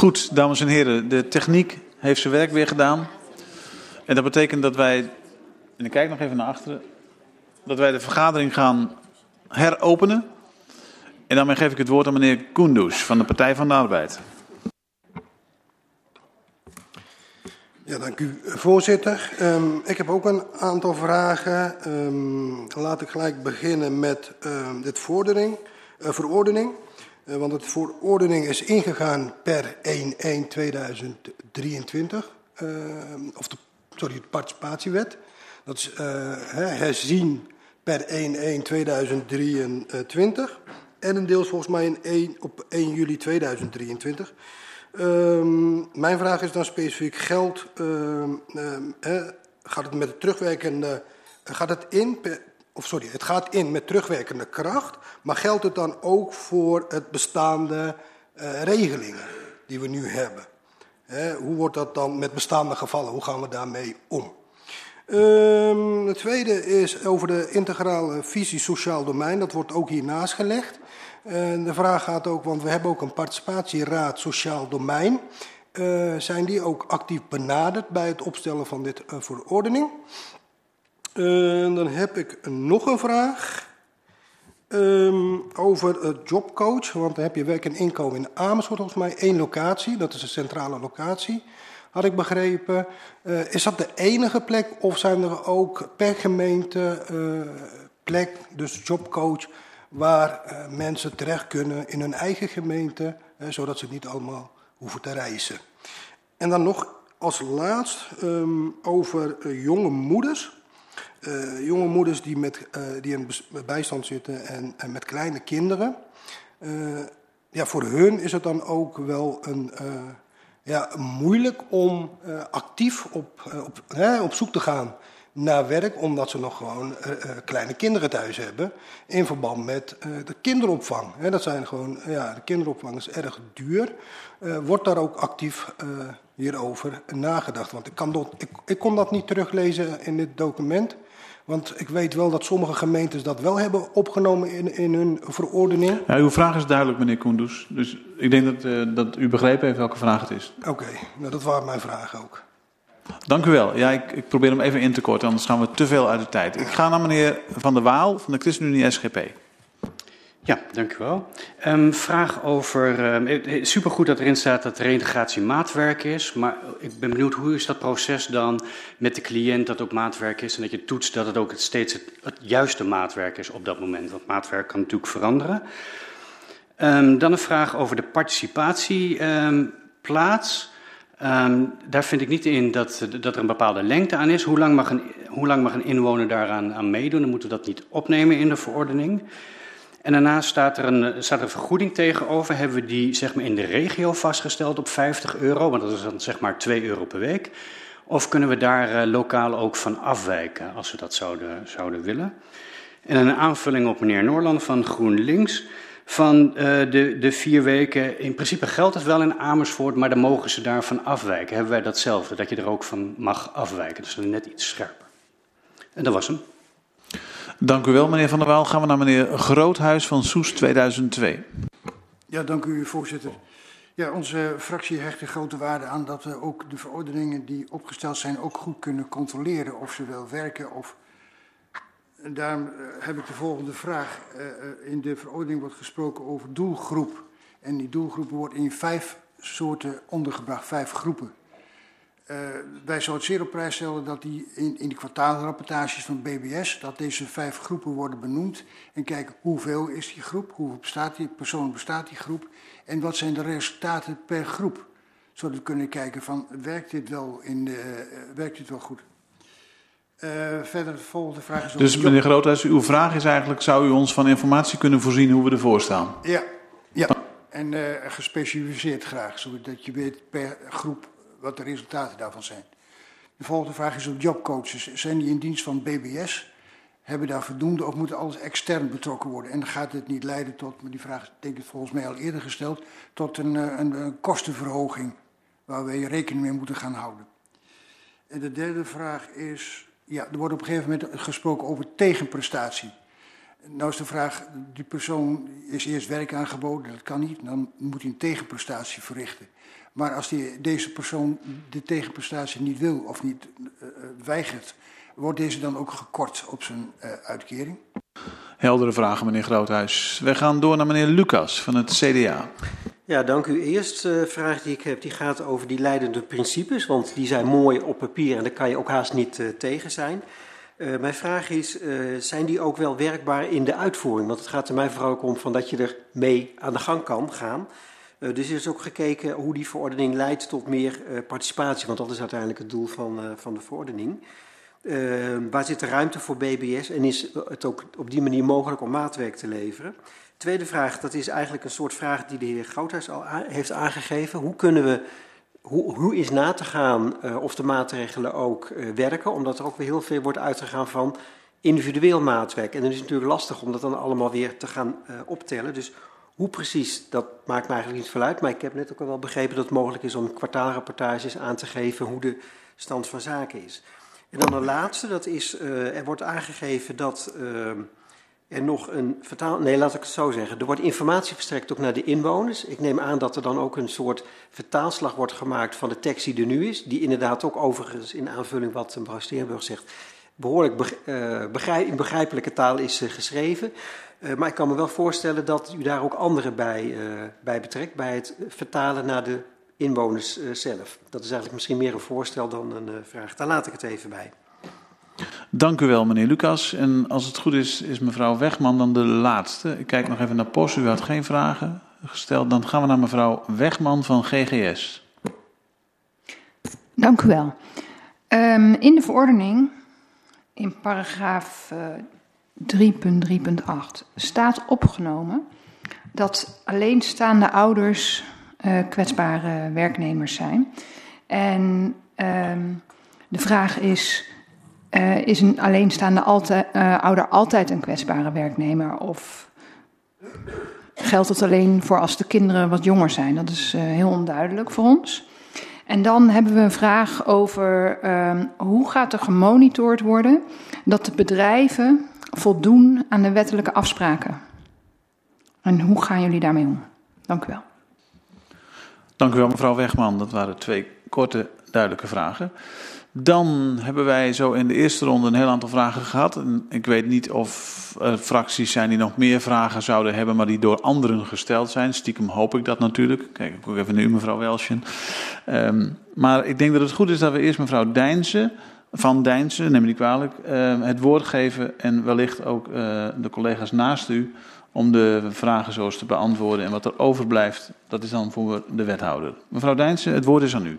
Goed, dames en heren, de techniek heeft zijn werk weer gedaan. En dat betekent dat wij, en ik kijk nog even naar achteren, dat wij de vergadering gaan heropenen. En daarmee geef ik het woord aan meneer Koendous van de Partij van de Arbeid. Ja, dank u, voorzitter. Um, ik heb ook een aantal vragen. Um, laat ik gelijk beginnen met um, dit vordering, uh, verordening. Uh, want het verordening is ingegaan per 1-1-2023. Uh, of de, sorry, de participatiewet. Dat is uh, herzien per 1-1-2023. En een deels volgens mij in 1, op 1 juli 2023. Um, mijn vraag is dan specifiek geld. Um, he, gaat het met de terugwerkende. Gaat het in. Of sorry, het gaat in met terugwerkende kracht. Maar geldt het dan ook voor het bestaande uh, regelingen die we nu hebben? He, hoe wordt dat dan met bestaande gevallen? Hoe gaan we daarmee om? Um, het tweede is over de integrale visie sociaal domein. Dat wordt ook hiernaast gelegd. Uh, de vraag gaat ook, want we hebben ook een participatieraad sociaal domein. Uh, zijn die ook actief benaderd bij het opstellen van dit verordening? dan heb ik nog een vraag. Um, over het jobcoach, want dan heb je werk en inkomen in Amersfoort volgens mij één locatie, dat is een centrale locatie had ik begrepen. Uh, is dat de enige plek of zijn er ook per gemeente uh, plek, dus jobcoach, waar mensen terecht kunnen in hun eigen gemeente, zodat ze niet allemaal hoeven te reizen? En dan nog als laatst um, over jonge moeders. Jonge moeders die, met, die in bijstand zitten en, met kleine kinderen. ja, voor hun is het dan ook wel een ja, moeilijk om uh, actief op, uh, op, hè, op zoek te gaan naar werk, omdat ze nog gewoon uh, kleine kinderen thuis hebben. In verband met de kinderopvang. Hè, dat zijn gewoon, ja, de kinderopvang is erg duur. wordt daar ook actief hierover nagedacht? Want ik, kan dat, ik, ik kon dat niet teruglezen in dit document. Want ik weet wel dat sommige gemeentes dat wel hebben opgenomen in, in hun verordening. Ja, uw vraag is duidelijk, meneer Koenders. Dus ik denk dat, uh, dat u begrepen heeft welke vraag het is. Oké, okay, nou, dat waren mijn vragen ook. Dank u wel. Ja, ik, ik, probeer hem even in te korten, anders gaan we te veel uit de tijd. Ik ga naar meneer Van der Waal van de ChristenUnie SGP. Ja, dank u wel. Um, vraag over. Um, supergoed dat erin staat dat reintegratie maatwerk is. Maar ik ben benieuwd hoe is dat proces dan met de cliënt dat ook maatwerk is. En dat je toetst dat het ook steeds het, juiste maatwerk is op dat moment. Want maatwerk kan natuurlijk veranderen. Um, dan een vraag over de participatieplaats. Daar vind ik niet in dat, dat er een bepaalde lengte aan is. Hoe lang mag een, hoe lang mag een inwoner daaraan aan meedoen? Dan moeten we dat niet opnemen in de verordening. En daarnaast staat er, een, staat er een vergoeding tegenover. Hebben we die zeg maar, in de regio vastgesteld op 50 euro, want dat is dan zeg maar 2 euro per week. Of kunnen we daar uh, lokaal ook van afwijken als we dat zouden, zouden willen? En een aanvulling op meneer Noorland van GroenLinks. Van uh, de, de vier weken, in principe geldt het wel in Amersfoort, maar dan mogen ze daarvan afwijken. Hebben wij datzelfde, dat je er ook van mag afwijken. Dus net iets scherper. En dat was hem. Dank u wel, meneer Van der Waal. Gaan we naar meneer Groothuis van Soes 2002. Ja, dank u, voorzitter. Ja, onze fractie hecht er grote waarde aan dat we ook de verordeningen die opgesteld zijn ook goed kunnen controleren of ze wel werken. Of... Daarom uh, heb ik de volgende vraag. Uh, in de verordening wordt gesproken over doelgroep. En die doelgroep wordt in vijf soorten ondergebracht, vijf groepen. Uh, wij zouden het zeer op prijs stellen dat die in, in de kwartaalrapportages van BBS, dat deze vijf groepen worden benoemd. En kijken hoeveel is die groep, hoeveel bestaat die persoon bestaat die groep en wat zijn de resultaten per groep. Zodat we kunnen kijken van werkt dit wel, in de, uh, werkt dit wel goed. Uh, verder, de volgende vraag is... Dus meneer Groothuis, uw vraag is eigenlijk, zou u ons van informatie kunnen voorzien hoe we ervoor staan? Ja, ja. en uh, gespecialiseerd graag, zodat je weet per groep wat de resultaten daarvan zijn. De volgende vraag is op jobcoaches. Zijn die in dienst van BBS? Hebben daar voldoende of moet alles extern betrokken worden? En gaat het niet leiden tot, maar die vraag is denk ik volgens mij al eerder gesteld, tot een, een, een kostenverhoging waar we rekening mee moeten gaan houden. En de derde vraag is, ja, er wordt op een gegeven moment gesproken over tegenprestatie. Nou is de vraag, die persoon is eerst werk aangeboden, dat kan niet, dan moet hij een tegenprestatie verrichten. Maar als die, deze persoon de tegenprestatie niet wil of niet uh, weigert, wordt deze dan ook gekort op zijn uh, uitkering? Heldere vragen, meneer Groothuis. We gaan door naar meneer Lucas van het CDA. Ja, dank u. Eerste vraag die ik heb, die gaat over die leidende principes, want die zijn mooi op papier en daar kan je ook haast niet uh, tegen zijn. Uh, mijn vraag is, uh, zijn die ook wel werkbaar in de uitvoering? Want het gaat er mij vooral ook om van dat je er mee aan de gang kan gaan. Uh, dus is ook gekeken hoe die verordening leidt tot meer participatie, want dat is uiteindelijk het doel van, van de verordening. waar zit de ruimte voor BBS en is het ook op die manier mogelijk om maatwerk te leveren? Tweede vraag, dat is eigenlijk een soort vraag die de heer Groothuis al heeft aangegeven. Hoe kunnen we hoe, hoe, is na te gaan uh, of de maatregelen ook uh, werken, omdat er ook weer heel veel wordt uitgegaan van individueel maatwerk. En dan is natuurlijk lastig om dat dan allemaal weer te gaan uh, optellen. Dus hoe precies, dat maakt me eigenlijk niet veel uit. Maar ik heb net ook al wel begrepen dat het mogelijk is om kwartaalrapportages aan te geven hoe de stand van zaken is. En dan de laatste, dat is, er wordt aangegeven dat er nog een vertaal. Nee, laat ik het zo zeggen. Er wordt informatie verstrekt ook naar de inwoners. Ik neem aan dat er dan ook een soort vertaalslag wordt gemaakt van de tekst die er nu is. Die inderdaad ook overigens in aanvulling wat mevrouw Steenburg zegt. behoorlijk uh, begrijp, in begrijpelijke taal is uh, geschreven. Uh, maar ik kan me wel voorstellen dat u daar ook anderen bij, bij betrekt. Bij het vertalen naar de inwoners zelf. Dat is eigenlijk misschien meer een voorstel dan een vraag. Daar laat ik het even bij. Dank u wel, meneer Lucas. En als het goed is, is mevrouw Wegman dan de laatste. Ik kijk nog even naar Post. U had geen vragen gesteld. Dan gaan we naar mevrouw Wegman van GGS. Dank u wel. Um, in de verordening, in paragraaf uh, 3.3.8, staat opgenomen dat alleenstaande ouders uh, kwetsbare werknemers zijn. En um, de vraag is uh, is een alleenstaande uh, ouder altijd een kwetsbare werknemer? Of geldt het alleen voor als de kinderen wat jonger zijn? Dat is uh, heel onduidelijk voor ons. En dan hebben we een vraag over hoe gaat er gemonitord worden dat de bedrijven voldoen aan de wettelijke afspraken? En hoe gaan jullie daarmee om? Dank u wel. Dank u wel, mevrouw Wegman. Dat waren twee korte, duidelijke vragen. Dan hebben wij zo in de eerste ronde een heel aantal vragen gehad. Ik weet niet of er fracties zijn die nog meer vragen zouden hebben, maar die door anderen gesteld zijn. Stiekem hoop ik dat natuurlijk. Kijk, ik ook even naar u, mevrouw Welsjen. Um, maar ik denk dat het goed is dat we eerst mevrouw Dijnsen, van Dijnsen, neem me niet kwalijk, uh, het woord geven. En wellicht ook uh, de collega's naast u om de vragen zoals te beantwoorden. En wat er overblijft, dat is dan voor de wethouder. Mevrouw Dijnsen, het woord is aan u.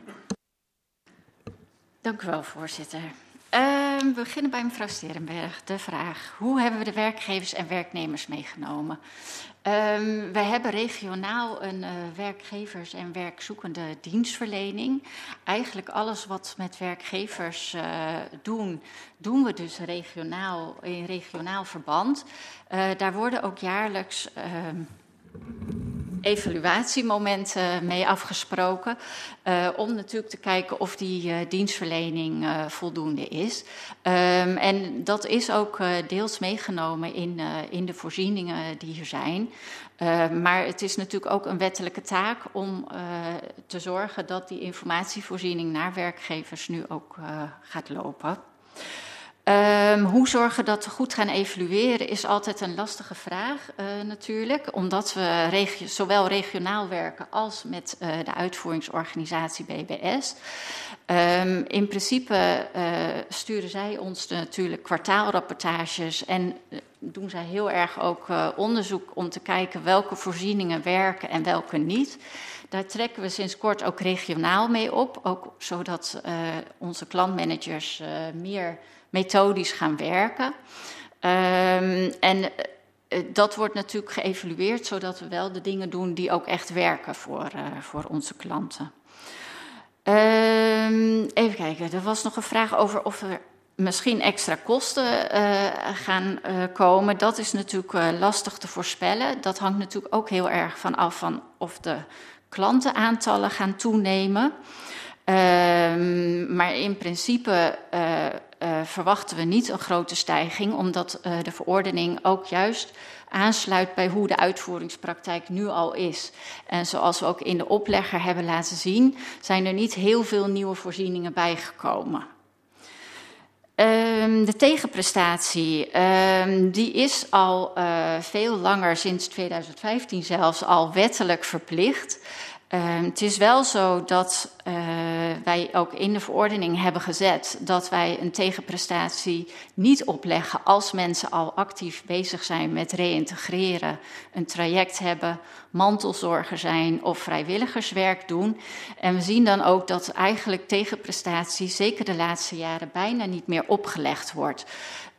Dank u wel, voorzitter. Uh, we beginnen bij mevrouw Sterenberg. De vraag, hoe hebben we de werkgevers en werknemers meegenomen? Um, wij hebben regionaal een uh, werkgevers- en werkzoekende dienstverlening. Eigenlijk alles wat met werkgevers uh, doen, doen we dus regionaal, in regionaal verband. Uh, daar worden ook jaarlijks evaluatiemomenten mee afgesproken. Uh, om natuurlijk te kijken of die uh, dienstverlening uh, voldoende is. Um, en dat is ook deels meegenomen in, in de voorzieningen die er zijn. maar het is natuurlijk ook een wettelijke taak om te zorgen dat die informatievoorziening naar werkgevers nu ook gaat lopen. Um, hoe zorgen dat we goed gaan evalueren is altijd een lastige vraag uh, natuurlijk, omdat we zowel regionaal werken als met uh, de uitvoeringsorganisatie BBS. Ehm, in principe uh, sturen zij ons natuurlijk kwartaalrapportages en doen zij heel erg ook onderzoek om te kijken welke voorzieningen werken en welke niet. Daar trekken we sinds kort ook regionaal mee op, ook zodat onze klantmanagers meer methodisch gaan werken. Um, en uh, dat wordt natuurlijk geëvalueerd, zodat we wel de dingen doen die ook echt werken voor, uh, voor onze klanten. Um, even kijken, er was nog een vraag over of er misschien extra kosten uh, gaan komen. Dat is natuurlijk lastig te voorspellen. Dat hangt natuurlijk ook heel erg van af van of de klantenaantallen gaan toenemen. Um, maar in principe verwachten we niet een grote stijging, omdat de verordening ook juist aansluit bij hoe de uitvoeringspraktijk nu al is. En zoals we ook in de oplegger hebben laten zien, zijn er niet heel veel nieuwe voorzieningen bijgekomen. Um, de tegenprestatie, um, die is al uh, veel langer, sinds 2015 zelfs, al wettelijk verplicht. Um, het is wel zo dat wij ook in de verordening hebben gezet dat wij een tegenprestatie niet opleggen als mensen al actief bezig zijn met reïntegreren, een traject hebben, mantelzorger zijn of vrijwilligerswerk doen. En we zien dan ook dat eigenlijk tegenprestatie, zeker de laatste jaren, bijna niet meer opgelegd wordt.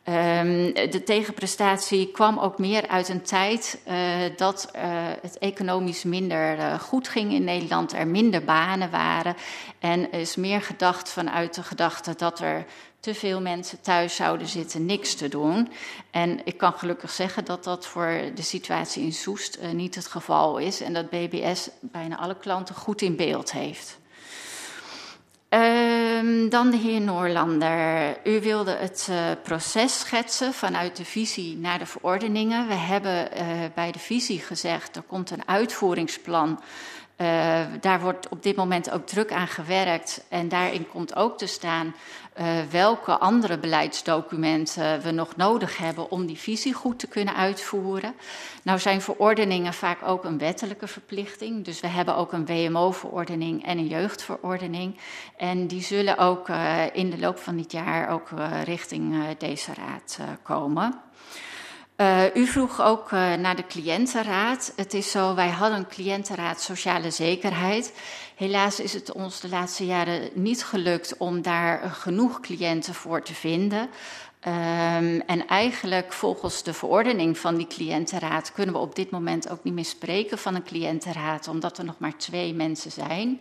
Um, de tegenprestatie kwam ook meer uit een tijd uh, dat uh, het economisch minder uh, goed ging in Nederland, er minder banen waren. En is meer gedacht vanuit de gedachte dat er te veel mensen thuis zouden zitten, niks te doen. En ik kan gelukkig zeggen dat dat voor de situatie in Soest niet het geval is. En dat BBS bijna alle klanten goed in beeld heeft. Um, dan de heer Noorlander. U wilde het uh, proces schetsen vanuit de visie naar de verordeningen. We hebben uh, bij de visie gezegd, er komt een uitvoeringsplan uh, daar wordt op dit moment ook druk aan gewerkt. En daarin komt ook te staan uh, welke andere beleidsdocumenten we nog nodig hebben om die visie goed te kunnen uitvoeren. Nou zijn verordeningen vaak ook een wettelijke verplichting. Dus we hebben ook een WMO-verordening en een jeugdverordening. En die zullen ook uh, in de loop van dit jaar ook richting deze raad komen. Uh, u vroeg ook uh, naar de cliëntenraad. Het is zo, wij hadden een cliëntenraad sociale zekerheid. Helaas is het ons de laatste jaren niet gelukt om daar genoeg cliënten voor te vinden. Um, en eigenlijk volgens de verordening van die cliëntenraad kunnen we op dit moment ook niet meer spreken van een cliëntenraad, omdat er nog maar twee mensen zijn.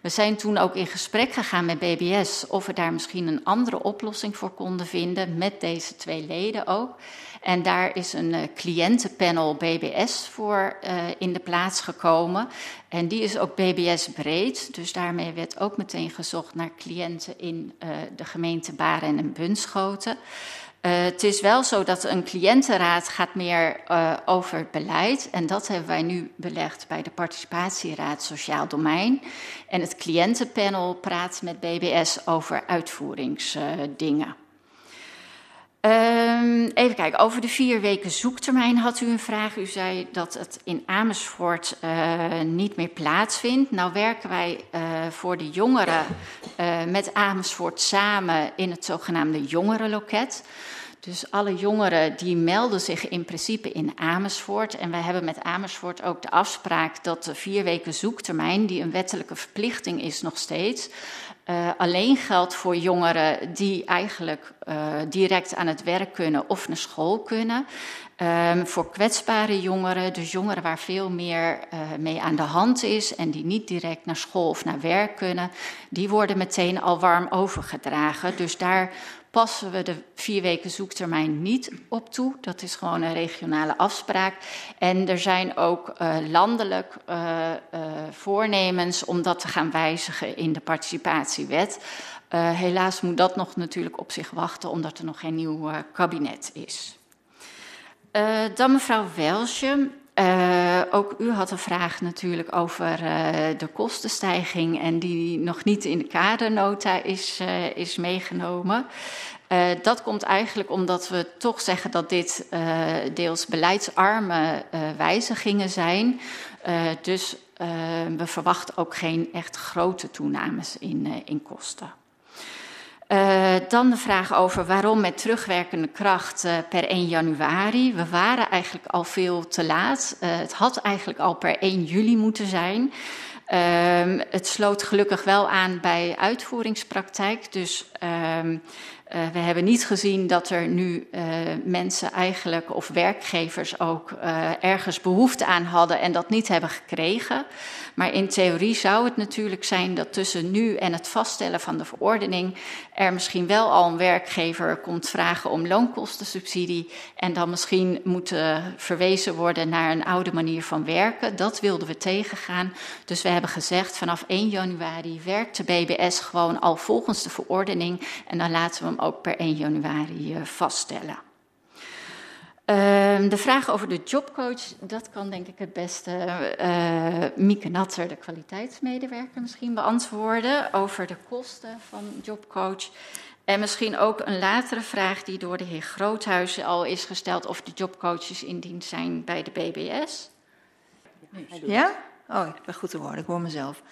We zijn toen ook in gesprek gegaan met BBS of we daar misschien een andere oplossing voor konden vinden, met deze twee leden ook. En daar is een uh, cliëntenpanel BBS voor uh, in de plaats gekomen. En die is ook BBS breed. Dus daarmee werd ook meteen gezocht naar cliënten in uh, de gemeente Baren en Bunschoten. het is wel zo dat een cliëntenraad gaat meer over beleid. En dat hebben wij nu belegd bij de participatieraad Sociaal Domein. En het cliëntenpanel praat met BBS over uitvoeringsdingen. Um, even kijken, over de vier weken zoektermijn had u een vraag. U zei dat het in Amersfoort uh, niet meer plaatsvindt. Nou werken wij uh, voor de jongeren uh, met Amersfoort samen in het zogenaamde jongerenloket. Dus alle jongeren die melden zich in principe in Amersfoort. En wij hebben met Amersfoort ook de afspraak dat de vier weken zoektermijn, die een wettelijke verplichting is nog steeds, uh, alleen geldt voor jongeren die eigenlijk uh, direct aan het werk kunnen of naar school kunnen. Um, voor kwetsbare jongeren, dus jongeren waar veel meer uh, mee aan de hand is en die niet direct naar school of naar werk kunnen, die worden meteen al warm overgedragen. Dus daar passen we de vier weken zoektermijn niet op toe. Dat is gewoon een regionale afspraak. En er zijn ook uh, landelijk uh, uh, voornemens om dat te gaan wijzigen in de participatiewet. helaas moet dat nog natuurlijk op zich wachten, omdat er nog geen nieuw kabinet is. dan mevrouw Welsje. Uh, ook u had een vraag natuurlijk over uh, de kostenstijging en die nog niet in de kadernota is, uh, is meegenomen. dat komt eigenlijk omdat we toch zeggen dat dit deels beleidsarme wijzigingen zijn. dus we verwachten ook geen echt grote toenames in, in kosten. Uh, dan de vraag over waarom met terugwerkende kracht uh, per 1 januari. We waren eigenlijk al veel te laat. Uh, het had eigenlijk al per 1 juli moeten zijn. Ehm, het sloot gelukkig wel aan bij uitvoeringspraktijk. Dus um, uh, we hebben niet gezien dat er nu uh, mensen eigenlijk of werkgevers ook uh, ergens behoefte aan hadden en dat niet hebben gekregen. Maar in theorie zou het natuurlijk zijn dat tussen nu en het vaststellen van de verordening er misschien wel al een werkgever komt vragen om loonkostensubsidie en dan misschien moet verwezen worden naar een oude manier van werken. Dat wilden we tegengaan. Dus we hebben gezegd vanaf 1 januari werkt de BBS gewoon al volgens de verordening en dan laten we hem ook per 1 januari vaststellen. Ehm, de vraag over de jobcoach, dat kan denk ik het beste uh, Mieke Natter, de kwaliteitsmedewerker, misschien beantwoorden. Over de kosten van jobcoach. En misschien ook een latere vraag die door de heer Groothuizen al is gesteld: of de jobcoaches in dienst zijn bij de BBS. Ja? Oh, ik ben goed te horen, ik hoor mezelf.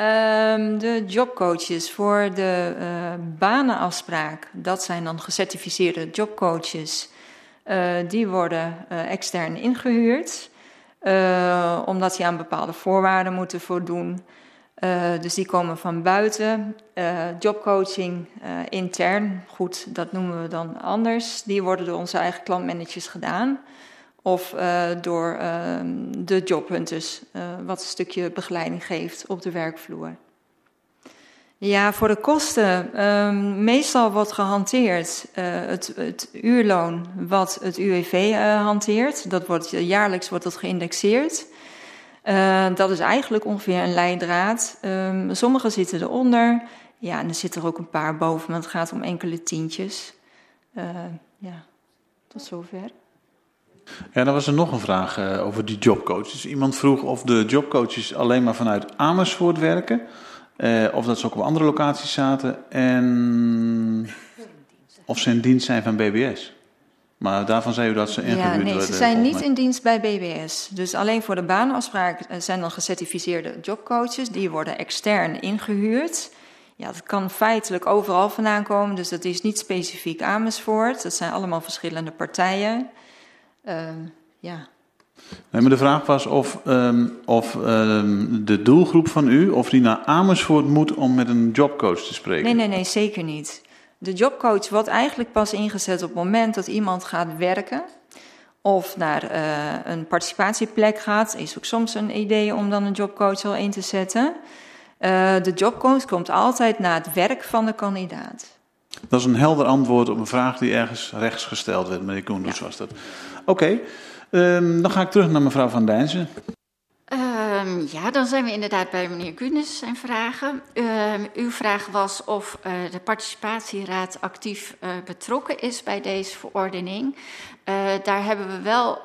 Um, de jobcoaches voor de uh, banenafspraak, dat zijn dan gecertificeerde jobcoaches. Uh, die worden uh, extern ingehuurd, omdat die aan bepaalde voorwaarden moeten voldoen. Dus die komen van buiten. Jobcoaching intern, goed, dat noemen we dan anders. Die worden door onze eigen klantmanagers gedaan. Of door ehm, de jobhunters, wat een stukje begeleiding geeft op de werkvloer. Ja, voor de kosten. Ehm, meestal wordt gehanteerd het, het, uurloon wat het UWV hanteert. Dat wordt, jaarlijks wordt dat geïndexeerd. Dat is eigenlijk ongeveer een leidraad. Um, sommige zitten eronder. Ja, en er zitten er ook een paar boven, maar het gaat om enkele tientjes. Ja, tot zover. Ja, dan was er nog een vraag uh, over die jobcoaches. Iemand vroeg of de jobcoaches alleen maar vanuit Amersfoort werken. of dat ze ook op andere locaties zaten. En of ze in dienst zijn van BBS. Maar daarvan zei u dat ze ingehuurd worden? Ja, nee, ze zijn niet in dienst bij BBS. Dus alleen voor de baanafspraak zijn dan gecertificeerde jobcoaches. Die worden extern ingehuurd. Ja, dat kan feitelijk overal vandaan komen. Dus dat is niet specifiek Amersfoort. Dat zijn allemaal verschillende partijen. Uh, ja. Nee, maar de vraag was of, um, of um, de doelgroep van u, of die naar Amersfoort moet om met een jobcoach te spreken. Nee, nee, nee, zeker niet. De jobcoach wordt eigenlijk pas ingezet op het moment dat iemand gaat werken of naar uh, een participatieplek gaat. Is ook soms een idee om dan een jobcoach al in te zetten. Uh, de jobcoach komt altijd na het werk van de kandidaat. Dat is een helder antwoord op een vraag die ergens rechts gesteld werd. Meneer Koenders ja. was dat. Oké, okay. um, dan ga ik terug naar mevrouw Van Dijnsen. Um, ja, dan zijn we inderdaad bij meneer Gunes zijn vragen. Um, uw vraag was of uh, de participatieraad actief uh, betrokken is bij deze verordening. Uh, daar hebben we wel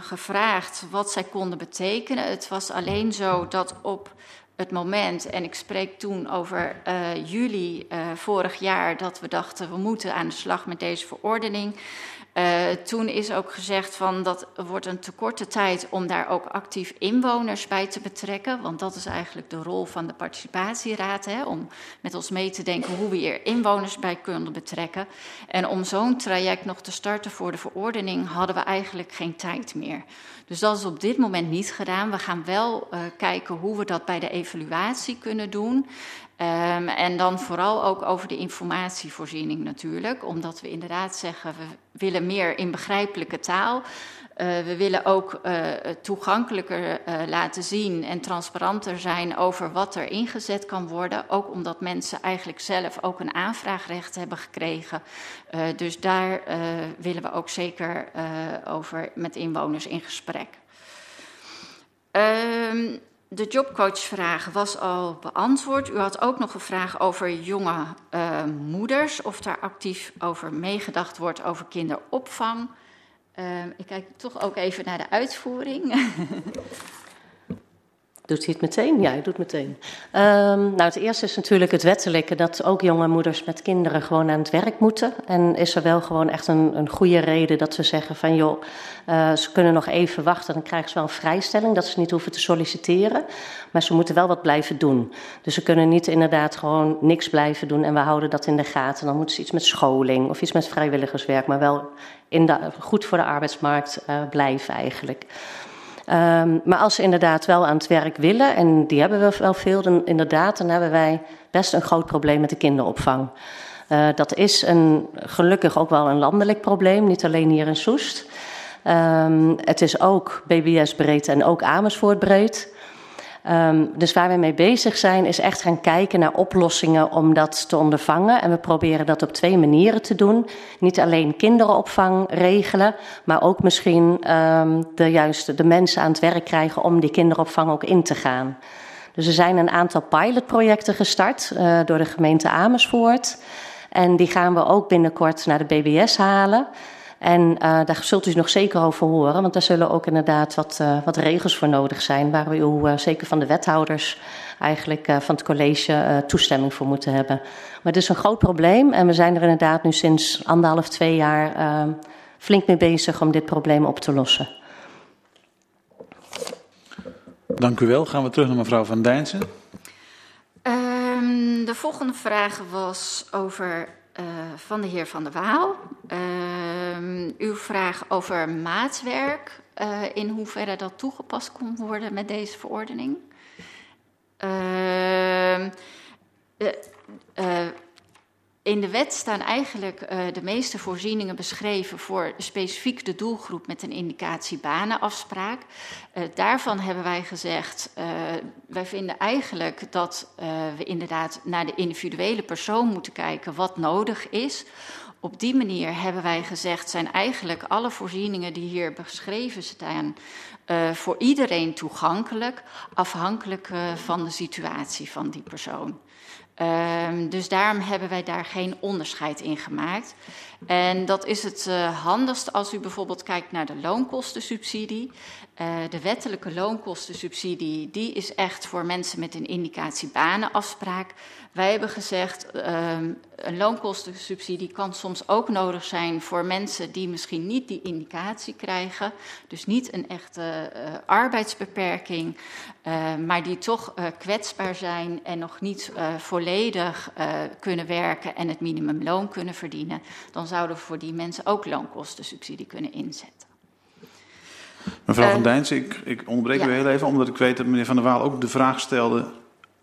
gevraagd wat zij konden betekenen. Het was alleen zo dat op het moment, en ik spreek toen over juli vorig jaar, dat we dachten we moeten aan de slag met deze verordening. Uh, toen is ook gezegd van dat wordt een te korte tijd om daar ook actief inwoners bij te betrekken. Want dat is eigenlijk de rol van de participatieraad. Hè, om met ons mee te denken hoe we hier inwoners bij kunnen betrekken. En om zo'n traject nog te starten voor de verordening hadden we eigenlijk geen tijd meer. Dus dat is op dit moment niet gedaan. We gaan wel uh, kijken hoe we dat bij de evaluatie kunnen doen. Um, en dan vooral ook over de informatievoorziening natuurlijk, omdat we inderdaad zeggen we willen meer in begrijpelijke taal. Uh, we willen ook uh, toegankelijker uh, laten zien en transparanter zijn over wat er ingezet kan worden. Ook omdat mensen eigenlijk zelf ook een aanvraagrecht hebben gekregen. dus daar willen we ook zeker over met inwoners in gesprek. Um, de jobcoachvraag was al beantwoord. U had ook nog een vraag over jonge uh, moeders, of daar actief over meegedacht wordt over kinderopvang. Uh, ik kijk toch ook even naar de uitvoering. Doet hij het meteen? Ja, hij doet het meteen. Um, nou, het eerste is natuurlijk het wettelijke dat ook jonge moeders met kinderen gewoon aan het werk moeten. En is er wel gewoon echt een, een goede reden dat ze zeggen van joh, uh, ze kunnen nog even wachten, dan krijgen ze wel een vrijstelling dat ze niet hoeven te solliciteren. Maar ze moeten wel wat blijven doen. Dus ze kunnen niet inderdaad gewoon niks blijven doen en we houden dat in de gaten. Dan moeten ze iets met scholing of iets met vrijwilligerswerk, maar wel in de, goed voor de arbeidsmarkt uh, blijven eigenlijk. Um, maar als ze inderdaad wel aan het werk willen, en die hebben we wel veel, dan inderdaad, dan hebben wij best een groot probleem met de kinderopvang. Uh, dat is een, gelukkig ook wel een landelijk probleem, niet alleen hier in Soest. Um, het is ook BBS breed en ook Amersfoort breed. Um, dus waar we mee bezig zijn, is echt gaan kijken naar oplossingen om dat te ondervangen. En we proberen dat op twee manieren te doen. Niet alleen kinderenopvang regelen, maar ook misschien um, de juiste de mensen aan het werk krijgen om die kinderopvang ook in te gaan. Dus er zijn een aantal pilotprojecten gestart uh, door de gemeente Amersfoort. En die gaan we ook binnenkort naar de BBS halen. En uh, daar zult u nog zeker over horen, want daar zullen ook inderdaad wat, uh, wat regels voor nodig zijn, waar we u uh, zeker van de wethouders, eigenlijk van het college, toestemming voor moeten hebben. Maar het is een groot probleem en we zijn er inderdaad nu sinds anderhalf, twee jaar flink mee bezig om dit probleem op te lossen. Dank u wel. Gaan we terug naar mevrouw Van Dijnsen. Um, de volgende vraag was over uh, van de heer Van der Waal. Uh, uw vraag over maatwerk, uh, in hoeverre dat toegepast kon worden met deze verordening. In de wet staan eigenlijk de meeste voorzieningen beschreven voor specifiek de doelgroep met een indicatie banenafspraak. daarvan hebben wij gezegd, wij vinden eigenlijk dat we inderdaad naar de individuele persoon moeten kijken wat nodig is op die manier hebben wij gezegd, zijn eigenlijk alle voorzieningen die hier beschreven staan voor iedereen toegankelijk, afhankelijk van de situatie van die persoon. Uh, dus daarom hebben wij daar geen onderscheid in gemaakt. En dat is het uh, handigst als u bijvoorbeeld kijkt naar de loonkostensubsidie. Uh, de wettelijke loonkostensubsidie die is echt voor mensen met een indicatie banenafspraak. Wij hebben gezegd, uh, een loonkostensubsidie kan soms ook nodig zijn voor mensen die misschien niet die indicatie krijgen. Dus niet een echte uh, arbeidsbeperking, uh, maar die toch kwetsbaar zijn en nog niet volledig kunnen werken en het minimumloon kunnen verdienen. Dan zouden we voor die mensen ook loonkostensubsidie kunnen inzetten. Mevrouw Van Dijns, ik, ik onderbreek ja. u heel even, omdat ik weet dat meneer Van der Waal ook de vraag stelde.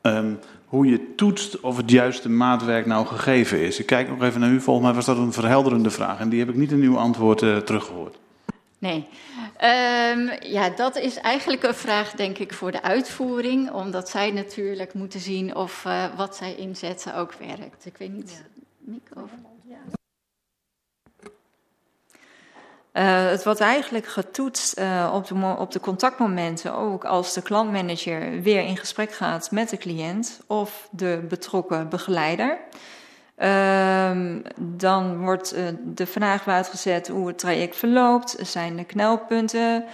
Um, hoe je toetst of het juiste maatwerk nou gegeven is. Ik kijk nog even naar u, volgens mij was dat een verhelderende vraag en die heb ik niet in uw antwoord uh, teruggehoord. Nee, um, ja, dat is eigenlijk een vraag, denk ik, voor de uitvoering, omdat zij natuurlijk moeten zien of uh, wat zij inzetten ook werkt. Ik weet niet, ja. Mico? Ja. Uh, het wordt eigenlijk getoetst uh, op, de op de contactmomenten, ook als de klantmanager weer in gesprek gaat met de cliënt of de betrokken begeleider. Uh, dan wordt uh, de vraag uitgezet hoe het traject verloopt. Zijn er knelpunten?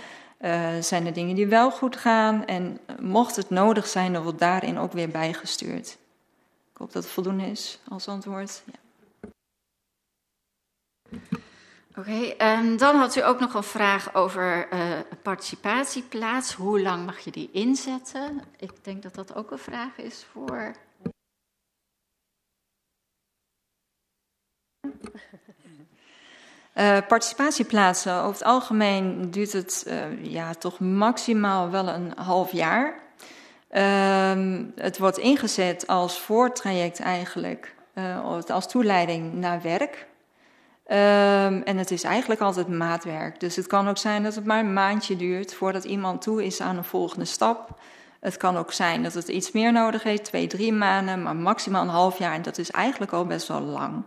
zijn er dingen die wel goed gaan? En mocht het nodig zijn, dan wordt daarin ook weer bijgestuurd. Ik hoop dat het voldoende is als antwoord. Ja. Oké, en dan had u ook nog een vraag over uh, participatieplaats. Hoe lang mag je die inzetten? Ik denk dat dat ook een vraag is voor. Uh, participatieplaatsen, over het algemeen duurt het uh, ja, toch maximaal wel een half jaar. Uh, het wordt ingezet als voortraject eigenlijk, als toeleiding naar werk. Um, en het is eigenlijk altijd maatwerk. Dus het kan ook zijn dat het maar een maandje duurt voordat iemand toe is aan een volgende stap. Het kan ook zijn dat het iets meer nodig heeft, twee, drie maanden, maar maximaal een half jaar. En dat is eigenlijk al best wel lang.